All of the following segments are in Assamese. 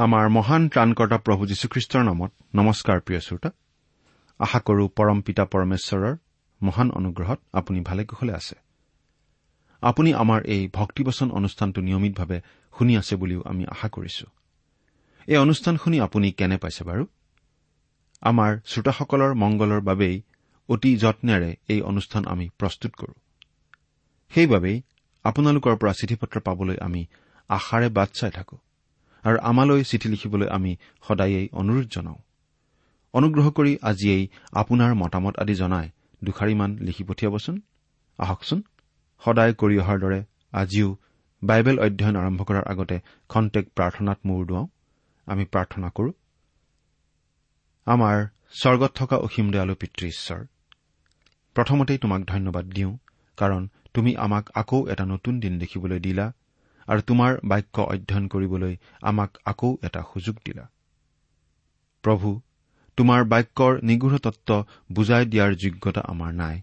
আমাৰ মহান ত্ৰাণকৰ্তা প্ৰভু যীশুখ্ৰীষ্টৰ নামত নমস্কাৰ প্ৰিয় শ্ৰোতা। আশা কৰো পৰম পিতা পৰমেশ্বৰৰ মহান অনুগ্ৰহত আপুনি ভালে কুশলে আছে। আপুনি আমাৰ এই ভক্তিবচন অনুষ্ঠানটো নিয়মিতভাৱে শুনি আছে বুলিও আমি আশা কৰিছো। এই অনুষ্ঠান শুনি আপুনি কেনে পাইছে বাৰু? আমাৰ শ্ৰোতাসকলৰ মংগলৰ বাবেই অতি যত্নেৰে এই অনুষ্ঠান আমি প্ৰস্তুত কৰো। সেইবাবেই আপোনালোকৰ পৰা চিঠি পত্ৰ পাবলৈ আমি আশাৰে বাট চাই থাকো। আৰু আমালৈ চিঠি লিখিবলৈ আমি সদায়েই অনুৰোধ জনাওঁ। অনুগ্ৰহ কৰি আজিয়েই আপোনাৰ মতামত আদি জনাই দুখাৰিমান লিখি পঠিয়াবচোন। আহকচোন। সদায় কৰি অহাৰ দৰে আজিও বাইবেল অধ্যয়ন আৰম্ভ কৰাৰ আগতে খন্তেক প্ৰাৰ্থনাত মূৰ দুৱাওঁ। আমি প্ৰাৰ্থনা কৰো। আমাৰ স্বৰ্গত থকা অসীম দয়ালু পিতৃ ঈশ্বৰ প্ৰথমতেই তোমাক ধন্যবাদ দিওঁ কাৰণ তুমি আমাক আকৌ এটা নতুন দিন দেখিবলৈ দিলা। আৰু তোমাৰ বাক্য অধ্যয়ন কৰিবলৈ আমাক আকৌ এটা সুযোগ দিলা। প্ৰভু তোমাৰ বাক্যৰ নিগৃঢ় তত্ব বুজাই দিয়াৰ যোগ্যতা আমাৰ নাই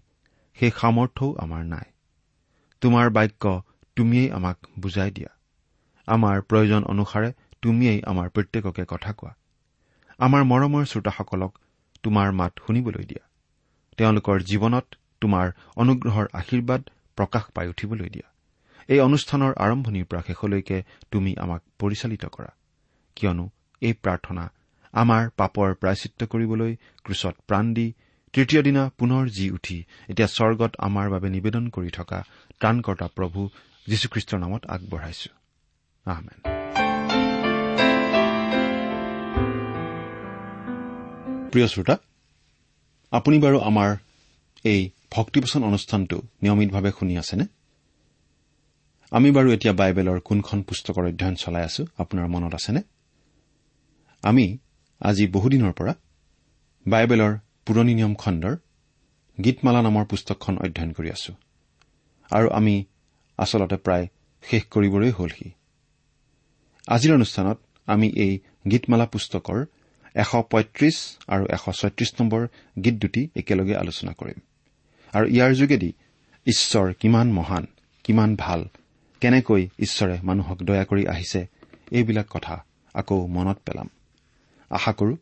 সেই সামৰ্থ্যও আমাৰ নাই। তোমাৰ বাক্য তুমিয়েই আমাক বুজাই দিয়া। আমাৰ প্ৰয়োজন অনুসাৰে তুমিয়েই আমাৰ প্ৰত্যেককে কথা কোৱা। আমাৰ মৰমৰ শ্ৰোতাসকলক তোমাৰ মাত শুনিবলৈ দিয়া। তেওঁলোকৰ জীৱনত তোমাৰ অনুগ্ৰহৰ আশীৰ্বাদ প্ৰকাশ পাই উঠিবলৈ দিয়া। এই অনুষ্ঠানৰ আৰম্ভণিৰ পৰা শেষলৈকে তুমি আমাক পৰিচালিত কৰা। কিয়নো এই প্ৰাৰ্থনা আমাৰ পাপৰ প্ৰায়চিত্ৰ কৰিবলৈ ক্ৰুচত প্ৰাণ দি তৃতীয় দিনা পুনৰ জি উঠি এতিয়া স্বৰ্গত আমাৰ বাবে নিবেদন কৰি থকা ত্ৰাণকৰ্তা প্ৰভু যীশুখ্ৰীষ্টৰ নামত আগবঢ়াইছো। প্ৰিয় শ্ৰোতা আপুনি বাৰু আমাৰ এই ভক্তিপোচন অনুষ্ঠানটো নিয়মিতভাৱে শুনি আছেনে? আমি বাৰু এতিয়া বাইবেলৰ কোনখন পুস্তকৰ অধ্যয়ন চলাই আছো আপোনাৰ মনত আছেনে? আমি আজি বহুদিনৰ পৰা বাইবেলৰ পুৰণি নিয়ম খণ্ডৰ গীতমালা নামৰ পুস্তকখন অধ্যয়ন কৰি আছো। আৰু আমি আচলতে প্ৰায় শেষ কৰিবলৈ হলহি। আজিৰ অনুষ্ঠানত আমি এই গীতমালা পুস্তকৰ এশ পঁয়ত্ৰিশ আৰু এশ ছয়ত্ৰিশ নম্বৰ গীত দুটি একেলগে আলোচনা কৰিম। আৰু ইয়াৰ যোগেদি ঈশ্বৰ কিমান মহান কিমান ভাল কেনেকৈ ঈশ্বৰে মানুহক দয়া কৰি আহিছে এইবিলাক কথা আকৌ মনত পেলাম। আশা কৰো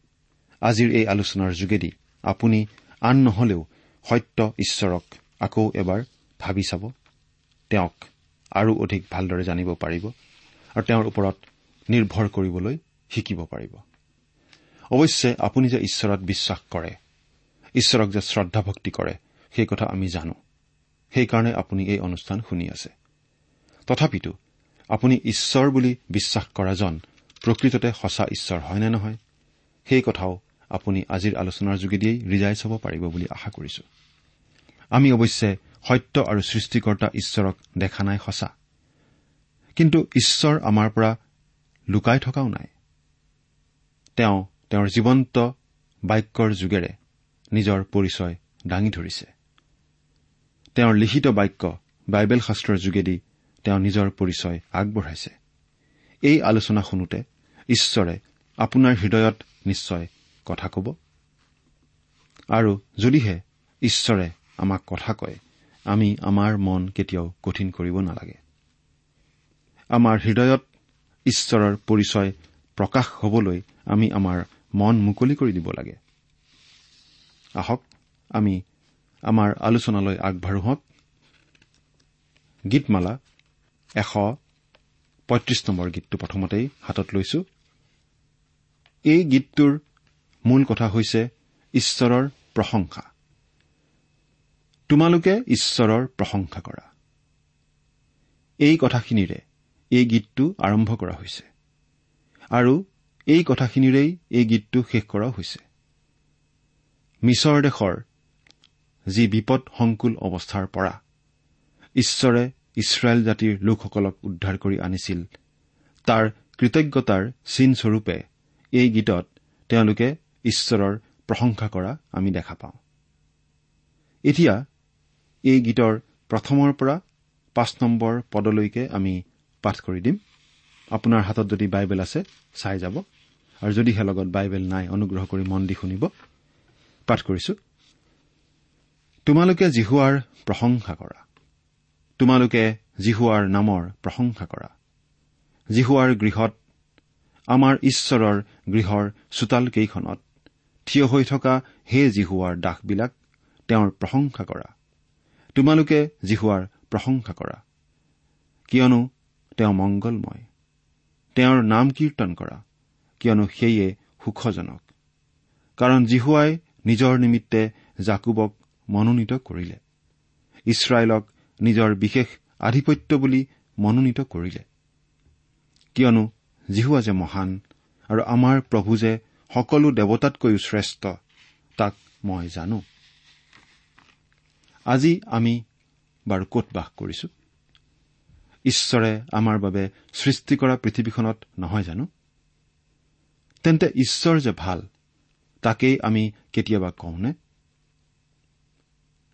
আজিৰ এই আলোচনাৰ যোগেদি আপুনি আন নহলেও সত্য ঈশ্বৰক আকৌ এবাৰ ভাবি চাব তেওঁক আৰু অধিক ভালদৰে জানিব পাৰিব আৰু তেওঁৰ ওপৰত নিৰ্ভৰ কৰিবলৈ শিকিব পাৰিব। অৱশ্যে আপুনি যে ঈশ্বৰত বিশ্বাস কৰে ঈশ্বৰক যে শ্ৰদ্ধা ভক্তি কৰে সেই কথা আমি জানো। সেইকাৰণে আপুনি এই অনুষ্ঠান শুনি আছে। তথাপিতো আপুনি ঈশ্বৰ বুলি বিশ্বাস কৰাজন প্ৰকৃততে সঁচা ঈশ্বৰ হয় নে নহয়? সেই কথাও আপুনি আজিৰ আলোচনাৰ যোগেদিয়েই ৰিজাই চাব পাৰিব বুলি আশা কৰিছো। আমি অৱশ্যে সত্য আৰু সৃষ্টিকৰ্তা ঈশ্বৰক দেখা নাই সঁচা। কিন্তু ঈশ্বৰ আমাৰ পৰা লুকাই থকাও নাই। তেওঁ তেওঁৰ জীৱন্ত বাক্যৰ যোগেৰে নিজৰ পৰিচয় দাঙি ধৰিছে। তেওঁৰ লিখিত বাক্য বাইবেল শাস্ত্ৰৰ যোগেদি তেওঁ নিজৰ পৰিচয় আগবঢ়াইছে। এই আলোচনা শুনোতে ঈশ্বৰে আপোনাৰ হৃদয়ত নিশ্চয় কথা কব। আৰু যদিহে ঈশ্বৰে আমাক কথা কয় আমি আমাৰ মন কেতিয়াও কঠিন কৰিব নালাগে। আমাৰ হৃদয়ত ঈশ্বৰৰ পৰিচয় প্ৰকাশ হবলৈ আমি আমাৰ মন মুকলি কৰি দিব লাগে। আহক আমি আমাৰ আলোচনালৈ আগবাঢ়ো হওক। গীতমালা এশ পঁয়ত্ৰিশ নম্বৰ গীতটো প্ৰথমতেই হাতত লৈছো। এই গীতটোৰ মূল কথা হৈছে ঈশ্বৰৰ প্ৰশংসা। তোমালোকে ঈশ্বৰৰ প্ৰশংসা কৰা। এই কথাখিনিৰে এই গীতটো আৰম্ভ কৰা হৈছে। আৰু এই কথাখিনিৰেই এই গীতটো শেষ কৰাও হৈছে। মিছৰ দেশৰ যি বিপদ সংকুল অৱস্থাৰ পৰা ঈশ্বৰে ইছৰাইল জাতিৰ লোকসকলক উদ্ধাৰ কৰি আনিছিল। তাৰ কৃতজ্ঞতাৰ চিনস্বৰূপে এই গীতত তেওঁলোকে ঈশ্বৰৰ প্ৰশংসা কৰা আমি দেখা পাওঁ। এতিয়া এই গীতৰ প্ৰথমৰ পৰা পাঁচ নম্বৰ পদলৈকে আমি পাঠ কৰি দিম। আপোনাৰ হাতত যদি বাইবেল আছে চাই যাব। আৰু যদিহে লগত বাইবেল নাই অনুগ্ৰহ কৰি মন দি শুনিব। তোমালোকে জিহুৱাৰ প্ৰশংসা কৰা। তোমালোকে জিহুৱাৰ নামৰ প্ৰশংসা কৰা। জিহুৱাৰ গৃহত আমাৰ ঈশ্বৰৰ গৃহৰ চোতালকেইখনত থিয় হৈ থকা হে জিহুৱাৰ দাসবিলাক তেওঁৰ প্ৰশংসা কৰা। তোমালোকে জিহুৱাৰ প্ৰশংসা কৰা। কিয়নো তেওঁ মংগলময়। তেওঁৰ নাম কীৰ্তন কৰা। কিয়নো সেয়ে সুখজনক। কাৰণ জিহুৱাই নিজৰ নিমিত্তে জাকুবক মনোনীত কৰিলে। ইছৰাইলক নিজৰ বিশেষ আধিপত্য বুলি মনোনীত কৰিলে। কিয়নো জিহুৱা যে মহান আৰু আমাৰ প্ৰভু যে সকলো দেৱতাতকৈও শ্ৰেষ্ঠ তাক মই জানো। আজি আমি বাৰু কত বাস কৰিছো? ঈশ্বৰে আমাৰ বাবে সৃষ্টি কৰা পৃথিৱীখনত নহয় জানো? তেন্তে ঈশ্বৰ যে ভাল তাকেই আমি কেতিয়াবা কওঁনে?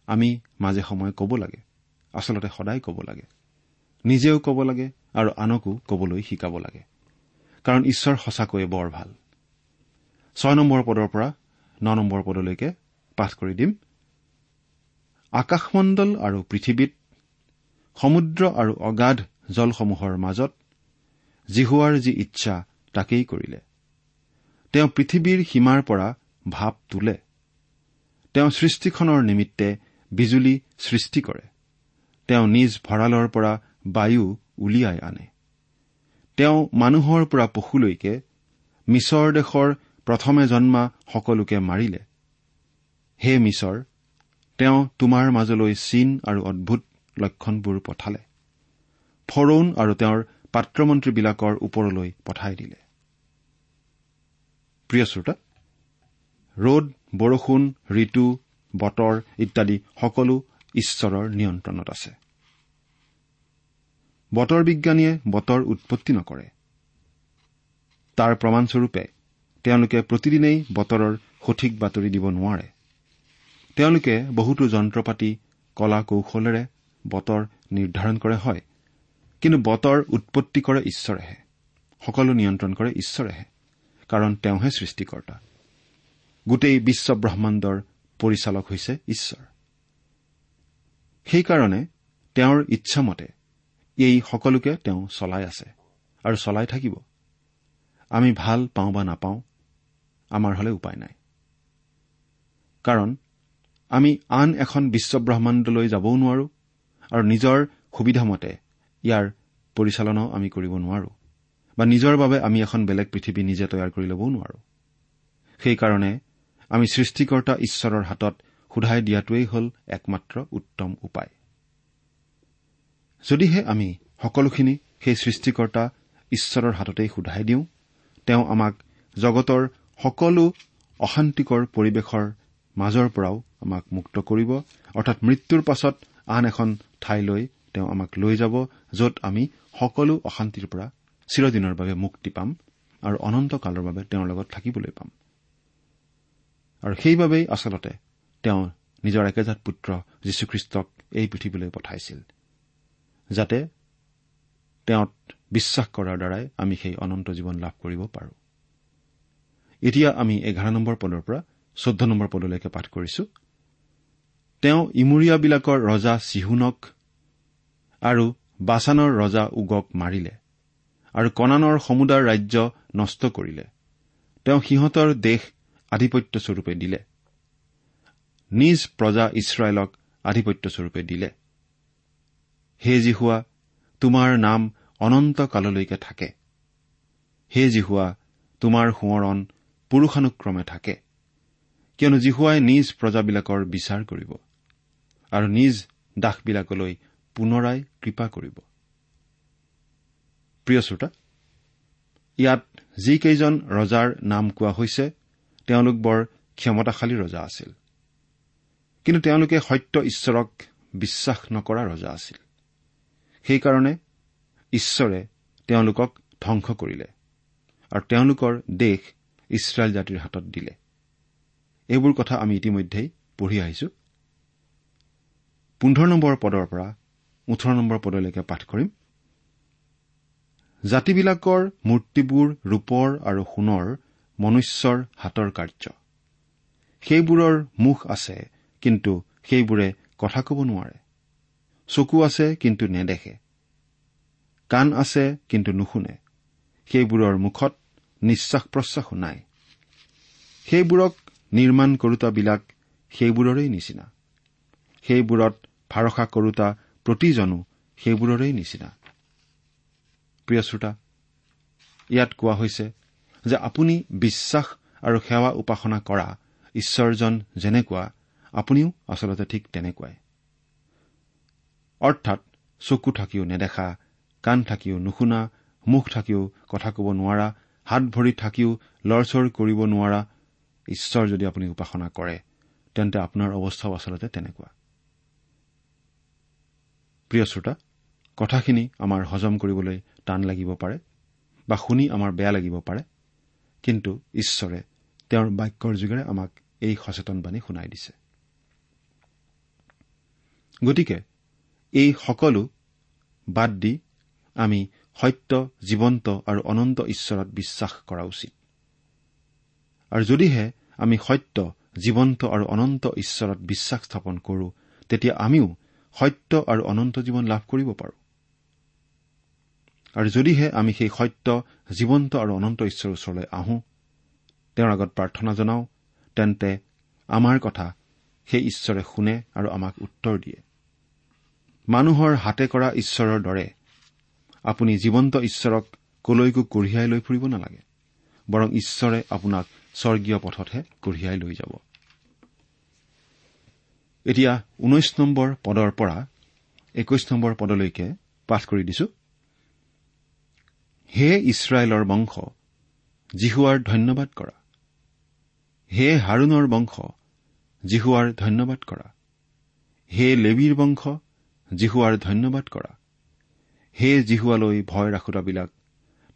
আমি মাজে সময়ে ক'ব লাগে। আচলতে সদায় ক'ব লাগে। নিজেও ক'ব লাগে আৰু আনকো ক'বলৈ শিকাব লাগে। কাৰণ ঈশ্বৰ সঁচাকৈয়ে বৰ ভাল। ছয় নম্বৰ পদৰ পৰা ন নম্বৰ পদলৈকে পাঠ কৰি দিম। আকাশমণ্ডল আৰু পৃথিৱীত সমুদ্ৰ আৰু অগাধ জলসমূহৰ মাজত জিহুৱাৰ যি ইচ্ছা তাকেই কৰিলে। তেওঁ পৃথিৱীৰ সীমাৰ পৰা ভাৱ তোলে। তেওঁ সৃষ্টিখনৰ নিমিত্তে বিজুলী সৃষ্টি কৰে। তেওঁ নিজ ভঁৰালৰ পৰা বায়ু উলিয়াই আনে। তেওঁ মানুহৰ পৰা পশুলৈকে মিছৰ দেশৰ প্ৰথমে জন্মা সকলোকে মাৰিলে। হে মিছৰ তেওঁ তোমাৰ মাজলৈ চীন আৰু অদ্ভুত লক্ষণবোৰ পঠালে। ফৰৌন আৰু তেওঁৰ পাত্ৰমন্ত্ৰীবিলাকৰ ওপৰলৈ পঠাই দিলে। ৰ'দ বৰষুণ ঋতু বতৰ ইত্যাদি সকলো ঈশ্বৰৰ নিয়ন্ত্ৰণত আছে। বতৰ বিজ্ঞানীয়ে বতৰ উৎপত্তি নকৰে। তাৰ প্ৰমাণস্বৰূপে তেওঁলোকে প্ৰতিদিনেই বতৰৰ সঠিক বাতৰি দিব নোৱাৰে। তেওঁলোকে বহুতো যন্ত্ৰ পাতি কলা কৌশলেৰে বতৰ নিৰ্ধাৰণ কৰে হয় কিন্তু বতৰ উৎপত্তি কৰে ঈশ্বৰেহে। সকলো নিয়ন্ত্ৰণ কৰে ঈশ্বৰেহে কাৰণ তেওঁহে সৃষ্টিকৰ্তা। গোটেই বিশ্ব ব্ৰহ্মাণ্ডৰ পৰিচালক হৈছে ঈশ্বৰ। সেইকাৰণে তেওঁৰ ইচ্ছামতে এই সকলোকে তেওঁ চলাই আছে আৰু চলাই থাকিব। আমি ভাল পাওঁ বা নাপাওঁ আমাৰ হলে উপায় নাই। কাৰণ আমি আন এখন বিশ্বব্ৰহ্মাণ্ডলৈ যাবও নোৱাৰো আৰু নিজৰ সুবিধামতে ইয়াৰ পৰিচালনাও আমি কৰিব নোৱাৰো বা নিজৰ বাবে আমি এখন বেলেগ পৃথিৱী নিজে তৈয়াৰ কৰি ল'বও নোৱাৰো। সেইকাৰণে আমি সৃষ্টিকৰ্তা ঈশ্বৰৰ হাতত সোধাই দিয়াটোৱেই হ'ল একমাত্ৰ উত্তম উপায়। যদিহে আমি সকলোখিনি সেই সৃষ্টিকৰ্তা ঈশ্বৰৰ হাততেই সোধাই দিওঁ তেওঁ আমাক জগতৰ সকলো অশান্তিকৰ পৰিৱেশৰ মাজৰ পৰাও আমাক মুক্ত কৰিব অৰ্থাৎ মৃত্যুৰ পাছত আন এখন ঠাইলৈ তেওঁ আমাক লৈ যাব য'ত আমি সকলো অশান্তিৰ পৰা চিৰদিনৰ বাবে মুক্তি পাম আৰু অনন্ত কালৰ বাবে তেওঁৰ লগত থাকিবলৈ পাম। আৰু সেইবাবেই আচলতে তেওঁ নিজৰ একেজাত পুত্ৰ যীশুখ্ৰীষ্টক এই পৃথিৱীলৈ পঠাইছিল। যাতে তেওঁত বিশ্বাস কৰাৰ দ্বাৰাই আমি সেই অনন্ত জীৱন লাভ কৰিব পাৰো। এতিয়া আমি এঘাৰ নম্বৰ পদৰ পৰা চৈধ্য নম্বৰ পদলৈকে পাঠ কৰিছো। তেওঁ ইমূৰীয়াবিলাকৰ ৰজা চিহুনক আৰু বাছানৰ ৰজা উগক মাৰিলে আৰু কণানৰ সমুদাৰ ৰাজ্য নষ্ট কৰিলে। তেওঁ সিহঁতৰ দেশ আধিপত্যস্বৰূপে দিলে। নিজ প্ৰজা ইছৰাইলক আধিপত্যস্বৰূপে দিলে। হে জিহুৱা তোমাৰ নাম অনন্ত কাললৈকে থাকে। হে জিহুৱা তোমাৰ সোঁৱৰণ পুৰুষানুক্ৰমে থাকে। কিয়নো জিহুৱাই নিজ প্ৰজাবিলাকৰ বিচাৰ কৰিব আৰু নিজ দাসবিলাকলৈ পুনৰাই কৃপা কৰিব। প্ৰিয় শ্ৰোতা ইয়াত যিকেইজন ৰজাৰ নাম কোৱা হৈছে তেওঁলোক বৰ ক্ষমতাশালী ৰজা আছিল। কিন্তু তেওঁলোকে সত্য ঈশ্বৰক বিশ্বাস নকৰা ৰজা আছিল। সেইকাৰণে ঈশ্বৰে তেওঁলোকক ধ্বংস কৰিলে আৰু তেওঁলোকৰ দেশ ইছৰাইল জাতিৰ হাতত দিলে। এইবোৰ কথা আমি ইতিমধ্যেই পঢ়ি আহিছো। পোন্ধৰ নম্বৰ পদৰ পৰা ওঠৰ নম্বৰ পদলৈকে পাঠ কৰিম। জাতিবিলাকৰ মূৰ্তিবোৰ ৰূপৰ আৰু সোণৰ মনুষ্যৰ হাতৰ কাৰ্য। সেইবোৰৰ মুখ আছে কিন্তু সেইবোৰে কথা ক'ব নোৱাৰে। চকু আছে কিন্তু নেদেখে। কাণ আছে কিন্তু নুশুনে। সেইবোৰৰ মুখত নিশ্বাস প্ৰশ্বাসো নাই। সেইবোৰক নিৰ্মাণ কৰোতাবিলাক সেইবোৰৰেই নিচিনা। সেইবোৰত ভাৰসা কৰোতা প্ৰতিজনো সেইবোৰৰেই নিচিনা। প্ৰিয় শ্ৰোতা ইয়াত কোৱা হৈছে যে আপুনি বিশ্বাস আৰু সেৱা উপাসনা কৰা ঈশ্বৰজন যেনেকুৱা আপুনিও আচলতে ঠিক তেনেকুৱাই। অৰ্থাৎ চকু থাকিও নেদেখা কাণ থাকিও নুশুনা মুখ থাকিও কথা ক'ব নোৱাৰা হাত ভৰি থাকিও লৰচৰ কৰিব নোৱাৰা ঈশ্বৰ যদি আপুনি উপাসনা কৰে তেন্তে আপোনাৰ অৱস্থাও আচলতে তেনেকুৱা। প্ৰিয় শ্ৰোতা কথাখিনি আমাৰ হজম কৰিবলৈ টান লাগিব পাৰে বা শুনি আমাৰ বেয়া লাগিব পাৰে কিন্তু ঈশ্বৰে তেওঁৰ বাক্যৰ যোগেৰে আমাক এই সচেতন বাণী শুনাই দিছে। গতিকে এই সকলো বাদ দি আমি সত্য জীৱন্ত আৰু অনন্ত ঈশ্বৰত বিশ্বাস কৰা উচিত। আৰু যদিহে আমি সত্য জীৱন্ত আৰু অনন্ত ঈশ্বৰত বিশ্বাস স্থাপন কৰো তেতিয়া আমিও সত্য আৰু অনন্ত জীৱন লাভ কৰিব পাৰোঁ। আৰু যদিহে আমি সেই সত্য জীৱন্ত আৰু অনন্ত ঈশ্বৰৰ ওচৰলৈ আহোঁ তেওঁৰ আগত প্ৰাৰ্থনা জনাওঁ তেন্তে আমাৰ কথা সেই ঈশ্বৰে শুনে আৰু আমাক উত্তৰ দিয়ে। মানুহৰ হাতে কৰা ঈশ্বৰৰ দৰে আপুনি জীৱন্ত ঈশ্বৰক কলৈকো কঢ়িয়াই লৈ ফুৰিব নালাগে বৰং ঈশ্বৰে আপোনাক স্বৰ্গীয় পথতহে কঢ়িয়াই লৈ যাব। এতিয়া ঊনৈশ নম্বৰ পদৰ পৰা একৈশ নম্বৰ পদলৈকে পাঠ কৰি দিছো। হে ইছৰাইলৰ বংশ জিহুৱাৰ ধন্যবাদ কৰা। হে হাৰুণৰ বংশ জিহুৱাৰ ধন্যবাদ কৰা। হে লেবীৰ বংশ জিহুৱাৰ ধন্যবাদ কৰা। হে জিহুৱালৈ ভয় ৰাখোতাবিলাক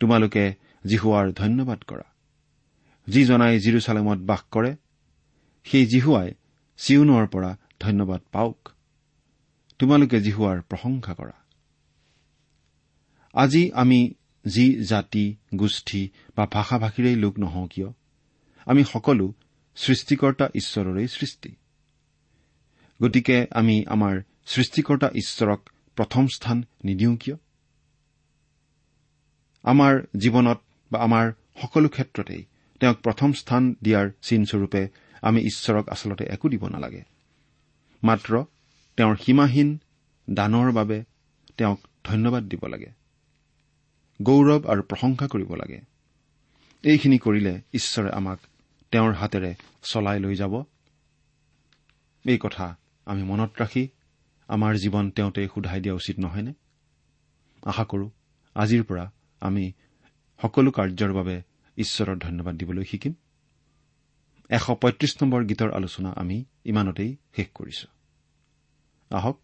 তোমালোকে জিহুৱাৰ ধন্যবাদ কৰা। যিজনাই জিৰচালেমত বাস কৰে সেই জিহুৱাই চিউনৰ পৰা ধন্যবাদ পাওক। তোমালোকে জিহুৱাৰ প্ৰশংসা কৰা। আজি আমি যি জাতি গোষ্ঠী বা ভাষা ভাষীৰেই লোক নহওঁ কিয়? আমি সকলো সৃষ্টিকৰ্তা ঈশ্বৰৰে সৃষ্টি। গতিকে আমি আমাৰ সৃষ্টিকৰ্তা ঈশ্বৰক প্ৰথম স্থান নিদিওঁ কিয়? আমাৰ জীৱনত বা আমাৰ সকলো ক্ষেত্ৰতেই তেওঁক প্ৰথম স্থান দিয়াৰ চিনস্বৰূপে আমি ঈশ্বৰক আচলতে একো দিব নালাগে। মাত্ৰ তেওঁৰ সীমাহীন দানৰ বাবে তেওঁক ধন্যবাদ দিব লাগে। গৌৰৱ আৰু প্ৰশংসা কৰিব লাগে। এইখিনি কৰিলে ঈশ্বৰে আমাক তেওঁৰ হাতেৰে চলাই লৈ যাব। এই কথা আমি মনত ৰাখি আমাৰ জীৱন তেওঁতে সোধাই দিয়া উচিত নহয়নে? আশা কৰো আজিৰ পৰা আমি সকলো কাৰ্যৰ বাবে ঈশ্বৰৰ ধন্যবাদ দিবলৈ শিকিম। এশ পঁয়ত্ৰিশ নম্বৰ গীতৰ আলোচনা আমি ইমানতেই শেষ কৰিছো। আহক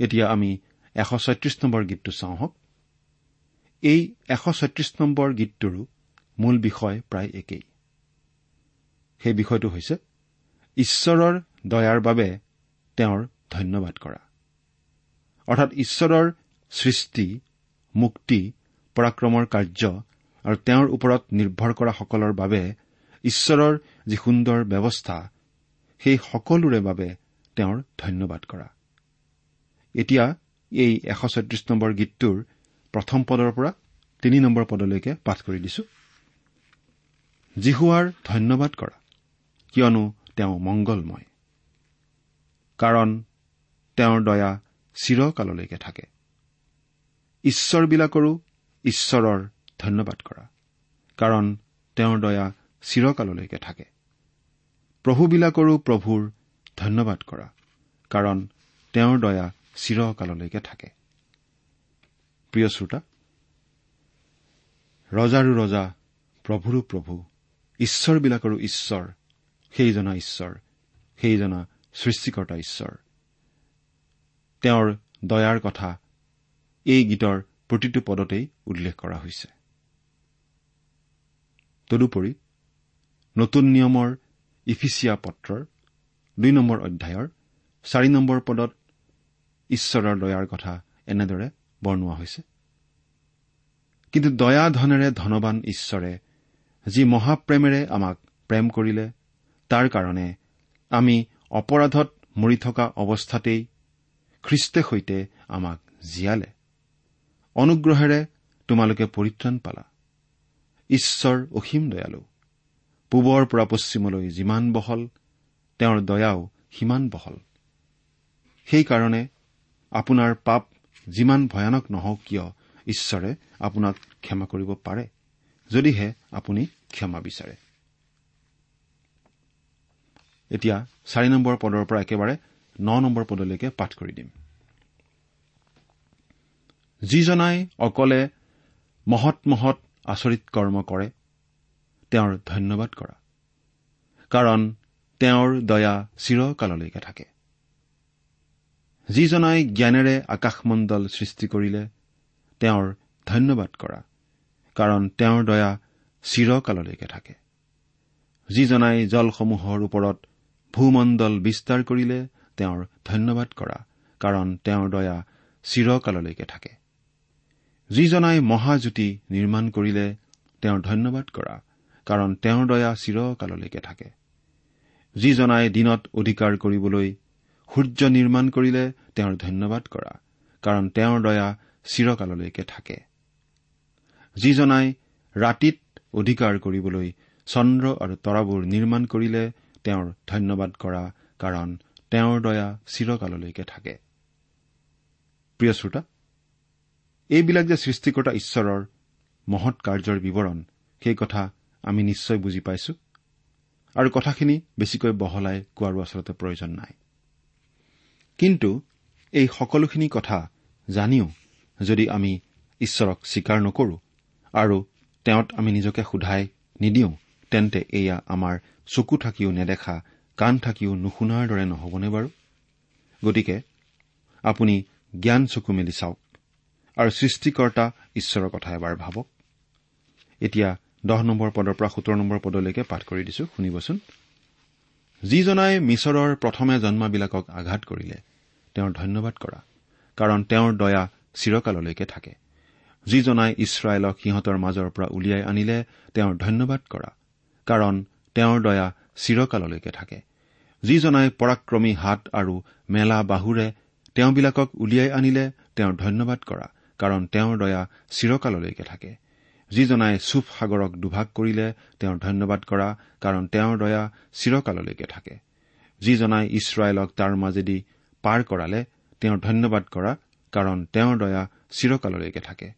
এতিয়া আমি এশ ছয়ত্ৰিশ নম্বৰ গীতটো চাওঁ হওক এই এশ ছয়ত্ৰিশ নম্বৰ গীতটোৰো মূল বিষয় প্ৰায় একেই। সেই বিষয়টো হৈছে ঈশ্বৰৰ দয়াৰ বাবে তেওঁৰ ধন্যবাদ কৰা। অৰ্থাৎ ঈশ্বৰৰ সৃষ্টি মুক্তি পৰাক্ৰমৰ কাৰ্য আৰু তেওঁৰ ওপৰত নিৰ্ভৰ কৰা সকলৰ বাবে ঈশ্বৰৰ যি সুন্দৰ ব্যৱস্থা সেই সকলোৰে বাবে তেওঁৰ ধন্যবাদ কৰা। এতিয়া এই এশ ছয়ত্ৰিশ নম্বৰ গীতটোৰ প্ৰথম পদৰ পৰা তিনি নম্বৰ পদলৈকে পাঠ কৰি দিছো। জিহুৱাৰ ধন্যবাদ কৰা কিয়নো তেওঁ মংগলময়। কাৰণ তেওঁৰ দয়া চিৰকাললৈকে থাকে। ঈশ্বৰবিলাকৰো ঈশ্বৰৰ ধন্যবাদ কৰা কাৰণ তেওঁৰ দয়া চিৰকাললৈকে থাকে। প্ৰভুবিলাকৰো প্ৰভুৰ ধন্যবাদ কৰা কাৰণ তেওঁৰ দয়া চিৰকাললৈকে থাকে। প্ৰিয় শ্ৰোতা ৰজাৰো ৰজা প্ৰভুৰো প্ৰভু ঈশ্বৰবিলাকৰো ঈশ্বৰ সেইজনা ঈশ্বৰ সেইজনা সৃষ্টিকৰ্তা ঈশ্বৰ। তেওঁৰ দয়াৰ কথা এই গীতৰ প্ৰতিটো পদতেই উল্লেখ কৰা হৈছে। তদুপৰি নতুন নিয়মৰ ইফিচিয়া পত্ৰৰ দুই নম্বৰ অধ্যায়ৰ চাৰি নম্বৰ পদত ঈশ্বৰৰ দয়াৰ কথা এনেদৰে বৰ্ণোৱা হৈছে। কিন্তু দয়া ধনেৰে ধনবান ঈশ্বৰে যি মহাপ্ৰেমেৰে আমাক প্ৰেম কৰিলে তাৰ কাৰণে আমি অপৰাধত মৰি থকা অৱস্থাতেই খ্ৰীষ্টে সৈতে আমাক জীয়ালে। অনুগ্ৰহেৰে তোমালোকে পৰিত্ৰাণ পালা। ঈশ্বৰ অসীম দয়ালু। পূবৰ পৰা পশ্চিমলৈ যিমান বহল তেওঁৰ দয়াও সিমান বহল। সেইকাৰণে আপোনাৰ পাপ যিমান ভয়ানক নহওক কিয় ঈশ্বৰে আপোনাক ক্ষমা কৰিব পাৰে যদিহে আপুনি ক্ষমা বিচাৰে। এতিয়া চাৰি নম্বৰ পদৰ পৰা একেবাৰে ন নম্বৰ পদলৈকে পাঠ কৰি দিম। যিজনাই অকলে মহৎ মহৎ আচৰিত কৰ্ম কৰে তেওঁৰ ধন্যবাদ কৰা কাৰণ তেওঁৰ দয়া চিৰকাললৈকে থাকে। যিজনাই জ্ঞানেৰে আকাশমণ্ডল সৃষ্টি কৰিলে তেওঁৰ ধন্যবাদ কৰা কাৰণ তেওঁৰ দয়া চিৰকাললৈকে থাকে। যিজনাই জলসমূহৰ ওপৰত ভূমণ্ডল বিস্তাৰ কৰিলে তেওঁৰ ধন্যবাদ কৰা কাৰণ তেওঁৰ দয়া চিৰকাললৈকে থাকে। যিজনাই মহাজ্যোতি নিৰ্মাণ কৰিলে তেওঁৰ ধন্যবাদ কৰা কাৰণ তেওঁৰ দয়া চিৰকাললৈকে থাকে। যিজনাই দিনত অধিকাৰ কৰিবলৈ সূৰ্য নিৰ্মাণ কৰিলে তেওঁৰ ধন্যবাদ কৰা কাৰণ তেওঁৰ দয়া চিৰকাললৈকে থাকে। যিজনাই ৰাতিত অধিকাৰ কৰিবলৈ চন্দ্ৰ আৰু তৰাবোৰ নিৰ্মাণ কৰিলে তেওঁৰ ধন্যবাদ কৰা কাৰণ তেওঁৰ দয়া চিৰকাললৈকে থাকে। প্ৰিয় শ্ৰোতা এইবিলাক যে সৃষ্টিকৰ্তা ঈশ্বৰৰ মহৎ কাৰ্যৰ বিৱৰণ সেই কথা আমি নিশ্চয় বুজি পাইছো আৰু কথাখিনি বেছিকৈ বহলাই কোৱাৰো আচলতে প্ৰয়োজন নাই। কিন্তু এই সকলোখিনি কথা জানিও যদি আমি ঈশ্বৰক স্বীকাৰ নকৰো আৰু তেওঁত আমি নিজকে সোধাই নিদিওঁ তেন্তে এয়া আমাৰ চকু থাকিও নেদেখা কাণ থাকিও নুশুনাৰ দৰে নহবনে বাৰু? গতিকে আপুনি জ্ঞান চকু মেলি চাওক আৰু সৃষ্টিকৰ্তা ঈশ্বৰৰ কথা এবাৰ ভাবক। এতিয়া দহ নম্বৰ পদৰ পৰা সোতৰ নম্বৰ পদলৈকে পাঠ কৰি দিছো শুনিবচোন। যিজনাই মিছৰৰ প্ৰথমে জন্মাবিলাকক আঘাত কৰিলে তেওঁৰ ধন্যবাদ কৰা কাৰণ তেওঁৰ দয়া চিৰকাললৈকে থাকে। যিজনাই ইছৰাইলক সিহঁতৰ মাজৰ পৰা উলিয়াই আনিলে তেওঁৰ ধন্যবাদ কৰা কাৰণ তেওঁৰ দয়া চিৰকাললৈকে থাকে। যিজনাই পৰাক্ৰমী হাত আৰু মেলা বাহুৰে তেওঁবিলাকক উলিয়াই আনিলে তেওঁৰ ধন্যবাদ কৰা কাৰণ তেওঁৰ দয়া চিৰকাললৈকে থাকে। যিজনাই চুপ সাগৰক দুভাগ কৰিলে তেওঁৰ ধন্যবাদ কৰা কাৰণ তেওঁৰ দয়া চিৰকাললৈকে থাকে। যিজনাই ইছৰাইলক তাৰ মাজেদি পাৰ কৰালে তেওঁৰ ধন্যবাদ কৰা কাৰণ তেওঁৰ দয়া চিৰকাললৈকে থাকে।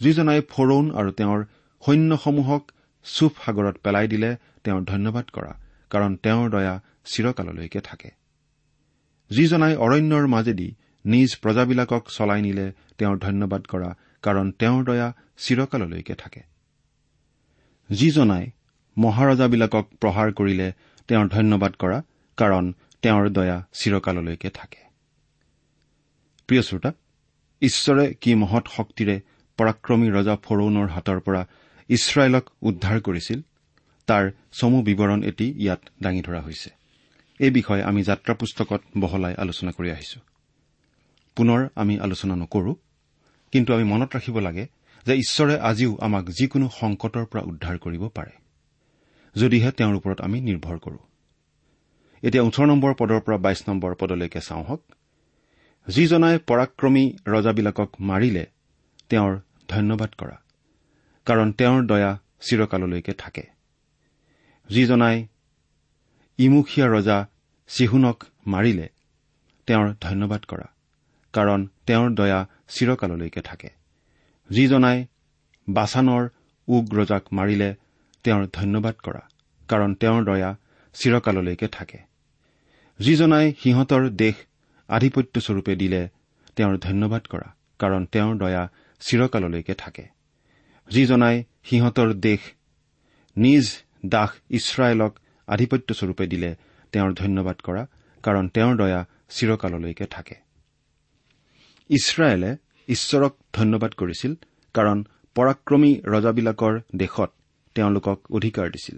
যিজনাই ফৰৌন আৰু তেওঁৰ সৈন্যসমূহক চুপ সাগৰত পেলাই দিলে তেওঁৰ ধন্যবাদ কৰা কাৰণ তেওঁৰ দয়া চিৰকাললৈকে থাকে। যিজনাই অৰণ্যৰ মাজেদি নিজ প্ৰজাবিলাকক চলাই নিলে তেওঁৰ ধন্যবাদ কৰা কাৰণ তেওঁৰ দয়া চিৰকাললৈকে থাকে। যিজনাই মহাৰজাবিলাকক প্ৰহাৰ কৰিলে তেওঁৰ ধন্যবাদ কৰা কাৰণ তেওঁৰ দয়া চিৰকাললৈকে থাকে। প্ৰিয় শ্ৰোতা ঈশ্বৰে কি মহৎ শক্তিৰে পৰাক্ৰমী ৰজা ফৰৌনৰ হাতৰ পৰা ইছৰাইলক উদ্ধাৰ কৰিছিল? তাৰ চমু বিৱৰণ এটি ইয়াত দাঙি ধৰা হৈছে। এই বিষয়ে আমি যাত্ৰা পুস্তকত বহলাই আলোচনা কৰি আহিছো। পুনৰ আমি আলোচনা নকৰো কিন্তু আমি মনত ৰাখিব লাগে যে ঈশ্বৰে আজিও আমাক যিকোনো সংকটৰ পৰা উদ্ধাৰ কৰিব পাৰে যদিহে তেওঁৰ ওপৰত আমি নিৰ্ভৰ কৰো। এতিয়া ওঠৰ নম্বৰ পদৰ পৰা বাইশ নম্বৰ পদলৈকে চাওঁহক যিজনাই পৰাক্ৰমী ৰজাবিলাকক মাৰিলে তেওঁৰ ধন্যবাদ কৰা কাৰণ তেওঁৰ দয়া চিৰকাললৈকে থাকে। যিজনাই ইমুখীয়া ৰজা চিহুনক মাৰিলে তেওঁৰ ধন্যবাদ কৰা কাৰণ তেওঁৰ দয়া চিৰকাললৈকে থাকে। যিজনাই বাছানৰ উগ ৰজাক মাৰিলে তেওঁৰ ধন্যবাদ কৰা কাৰণ তেওঁৰ দয়া চিৰকাললৈকে থাকে। যিজনাই সিহঁতৰ দেশ আধিপত্যস্বৰূপে দিলে তেওঁৰ ধন্যবাদ কৰা কাৰণ তেওঁৰ দয়া চিৰকাললৈকে থাকে। যিজনাই সিহঁতৰ দেশ নিজ দাস ইছৰাইলক আধিপত্যস্বৰূপে দিলে তেওঁৰ ধন্যবাদ কৰা কাৰণ তেওঁৰ দয়া চিৰকাললৈকে থাকে। ইছৰাইলে ঈশ্বৰক ধন্যবাদ কৰিছিল কাৰণ পৰাক্ৰমী ৰজাবিলাকৰ দেশত তেওঁলোকক অধিকাৰ দিছিল।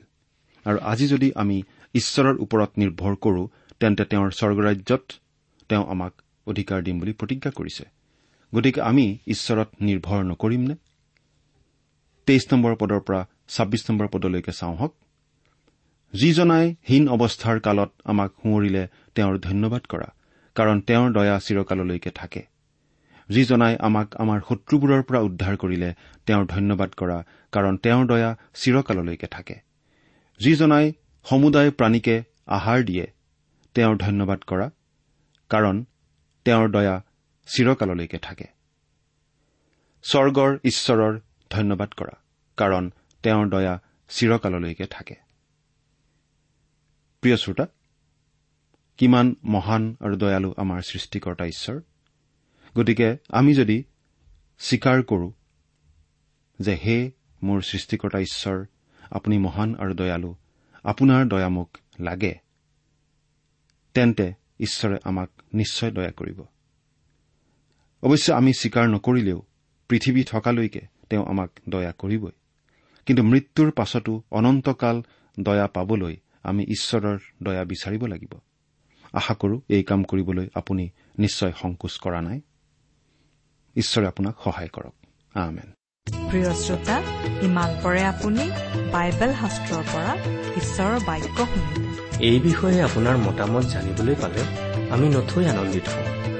আৰু আজি যদি আমি ঈশ্বৰৰ ওপৰত নিৰ্ভৰ কৰো তেন্তে তেওঁৰ স্বৰ্গৰাজ্যত তেওঁ আমাক অধিকাৰ দিম বুলি প্ৰতিজ্ঞা কৰিছে। গতিকে আমি ঈশ্বৰত নিৰ্ভৰ নকৰিমনে? তেইছ নম্বৰ পদৰ পৰা ছাব্বিছ নম্বৰ পদলৈকে চাওঁহক যিজনাই হীন অৱস্থাৰ কালত আমাক সুঁৱৰিলে তেওঁৰ ধন্যবাদ কৰা কাৰণ তেওঁৰ দয়া চিৰকাললৈকে থাকে। যিজনাই আমাক আমাৰ শত্ৰুবোৰৰ পৰা উদ্ধাৰ কৰিলে তেওঁৰ ধন্যবাদ কৰা কাৰণ তেওঁৰ দয়া চিৰকাললৈকে থাকে। যিজনাই সমুদায় প্ৰাণীকে আহাৰ দিয়ে তেওঁৰ ধন্যবাদ কৰা কাৰণ তেওঁৰ দয়া চিৰকাললৈকে থাকে। স্বৰ্গৰ ঈশ্বৰৰ ধন্যবাদ কৰা কাৰণ তেওঁৰ দয়া চিৰকাললৈকে থাকে। প্ৰিয় শ্ৰোতা কিমান মহান আৰু দয়ালু আমাৰ সৃষ্টিকৰ্তা ঈশ্বৰ। গতিকে আমি যদি স্বীকাৰ কৰো যে হে মোৰ সৃষ্টিকৰ্তা ঈশ্বৰ আপুনি মহান আৰু দয়ালু আপোনাৰ দয়া মোক লাগে তেন্তে ঈশ্বৰে আমাক নিশ্চয় দয়া কৰিব। অৱশ্যে আমি স্বীকাৰ নকৰিলেও পৃথিৱী থকালৈকে তেওঁ আমাক দয়া কৰিবই। কিন্তু মৃত্যুৰ পাছতো অনন্তকাল দয়া পাবলৈ আমি ঈশ্বৰৰ দয়া বিচাৰিব লাগিব। আশা কৰো এই কাম কৰিবলৈ আপুনি নিশ্চয় সংকোচ কৰা নাই। ঈশ্বৰে আপোনাক সহায় কৰক। আমেন। প্ৰিয় শ্ৰোতা ইমান পৰে আপুনি বাইবেল শাস্ত্ৰৰ পৰা ঈশ্বৰৰ বাক্য শুনিলে এই বিষয়ে আপোনাৰ মতামত জানিবলৈ পালে আমি নথৈ আনন্দিত হওঁ।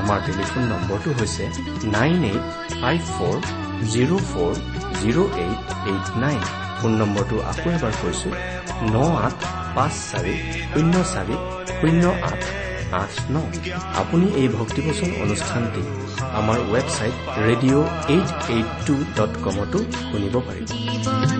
আমাৰ টেলিফোন নম্বৰটো হৈছে nine eight five four zero' four zero' eight eight nine. Phone নম্বৰটো আকৌ এবাৰ কৈছো ন আঠ পাঁচ চাৰি শূন্য চাৰি শূন্য আঠ আঠ ন। আপুনি এই ভক্তিবচন অনুষ্ঠানটি আমাৰ website radio' eight eight two dot কমতো শুনিব পাৰিব।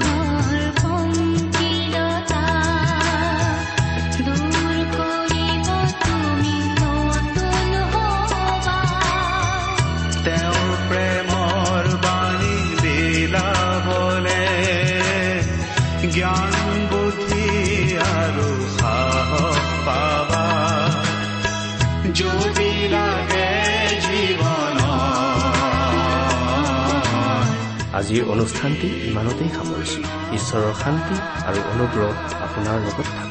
আজিৰ অনুষ্ঠানটি ইমানতেই সামৰিছো। ঈশ্বৰৰ শান্তি আৰু অনুগ্ৰহ আপোনাৰ লগত থাকক।